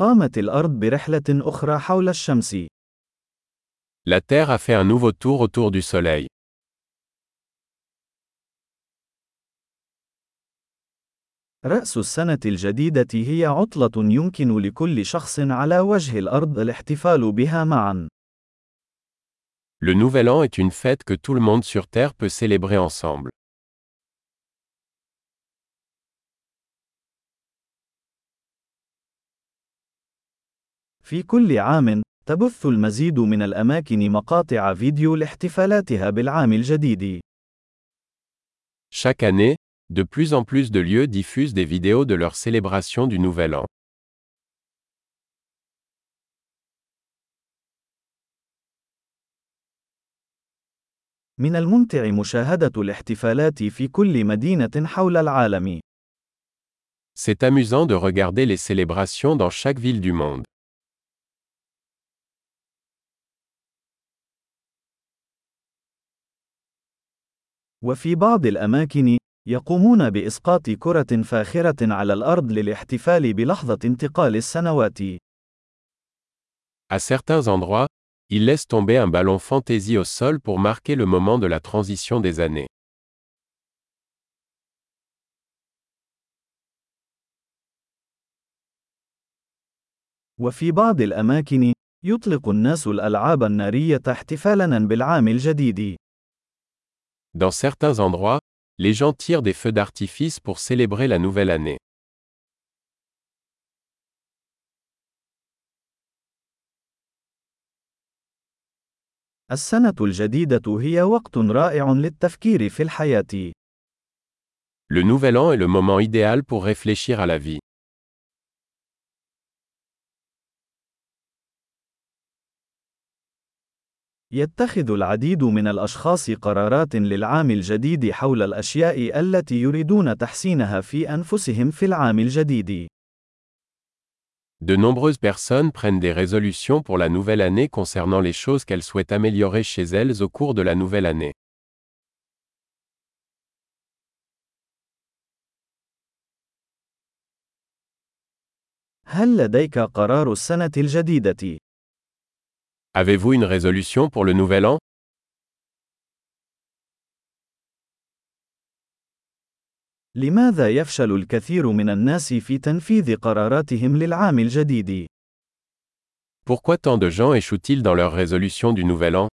قامت الأرض برحلة أخرى حول الشمس. La Terre a fait un nouveau tour autour du Soleil. رأس السنة الجديدة هي عطلة يمكن لكل شخص على وجه الأرض الاحتفال بها معا. Le Nouvel An est une fête que tout le monde sur Terre peut célébrer ensemble. في كل عام، تبث المزيد من الأماكن مقاطع فيديو لاحتفالاتها بالعام الجديد. Chaque année, de plus en plus de lieux diffusent des vidéos de leur célébration du Nouvel An. من الممتع مشاهدة الاحتفالات في كل مدينة حول العالم. C'est amusant de regarder les célébrations dans chaque ville du monde. وفي بعض الأماكن، يقومون بإسقاط كرة فاخرة على الأرض للاحتفال بلحظة انتقال السنوات. À certains endroits, ils laissent tomber un ballon fantaisie au sol pour marquer le moment de la transition des années. وفي بعض الأماكن، يطلق الناس الألعاب النارية احتفالاً بالعام الجديد. Dans certains endroits, les gens tirent des feux d'artifice pour célébrer la nouvelle année. السنة الجديدة هي وقت رائع للتفكير في الحياة. Le Nouvel An est le moment idéal pour réfléchir à la vie. يتخذ العديد من الأشخاص قرارات للعام الجديد حول الأشياء التي يريدون تحسينها في أنفسهم في العام الجديد. De nombreuses personnes prennent des résolutions pour la nouvelle année concernant les choses qu'elles souhaitent améliorer chez elles au cours de la nouvelle année. هل لديك قرار السنة الجديدة؟ Avez-vous une résolution pour le nouvel an لماذا يفشل الكثير من الناس في تنفيذ قراراتهم للعام الجديد؟ Pourquoi tant de gens échouent-ils dans leur résolution du nouvel an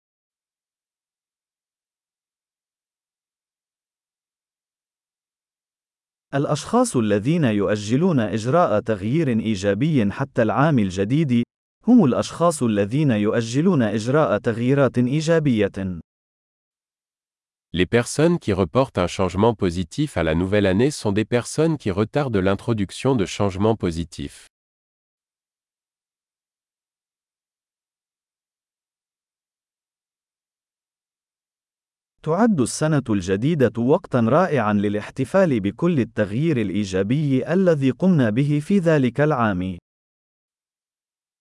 الأشخاص الذين يؤجلون إجراء تغيير إيجابي حتى العام الجديد هم الأشخاص الذين يؤجلون إجراء تغييرات إيجابية. Les personnes qui reportent un changement positif à la nouvelle année sont des personnes qui retardent l'introduction de changements positifs. تعد السنة الجديدة وقتًا رائعًا للاحتفال بكل التغيير الإيجابي الذي قمنا به في ذلك العام.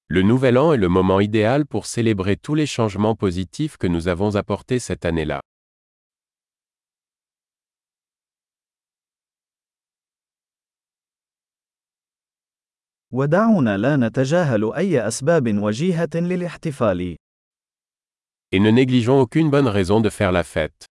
Le Nouvel An est le moment idéal pour célébrer tous les changements positifs que nous avons apportés cette année-là. ودعونا لا نتجاهل أي أسباب وجيهة للاحتفال. Et ne négligeons aucune bonne raison de faire la fête.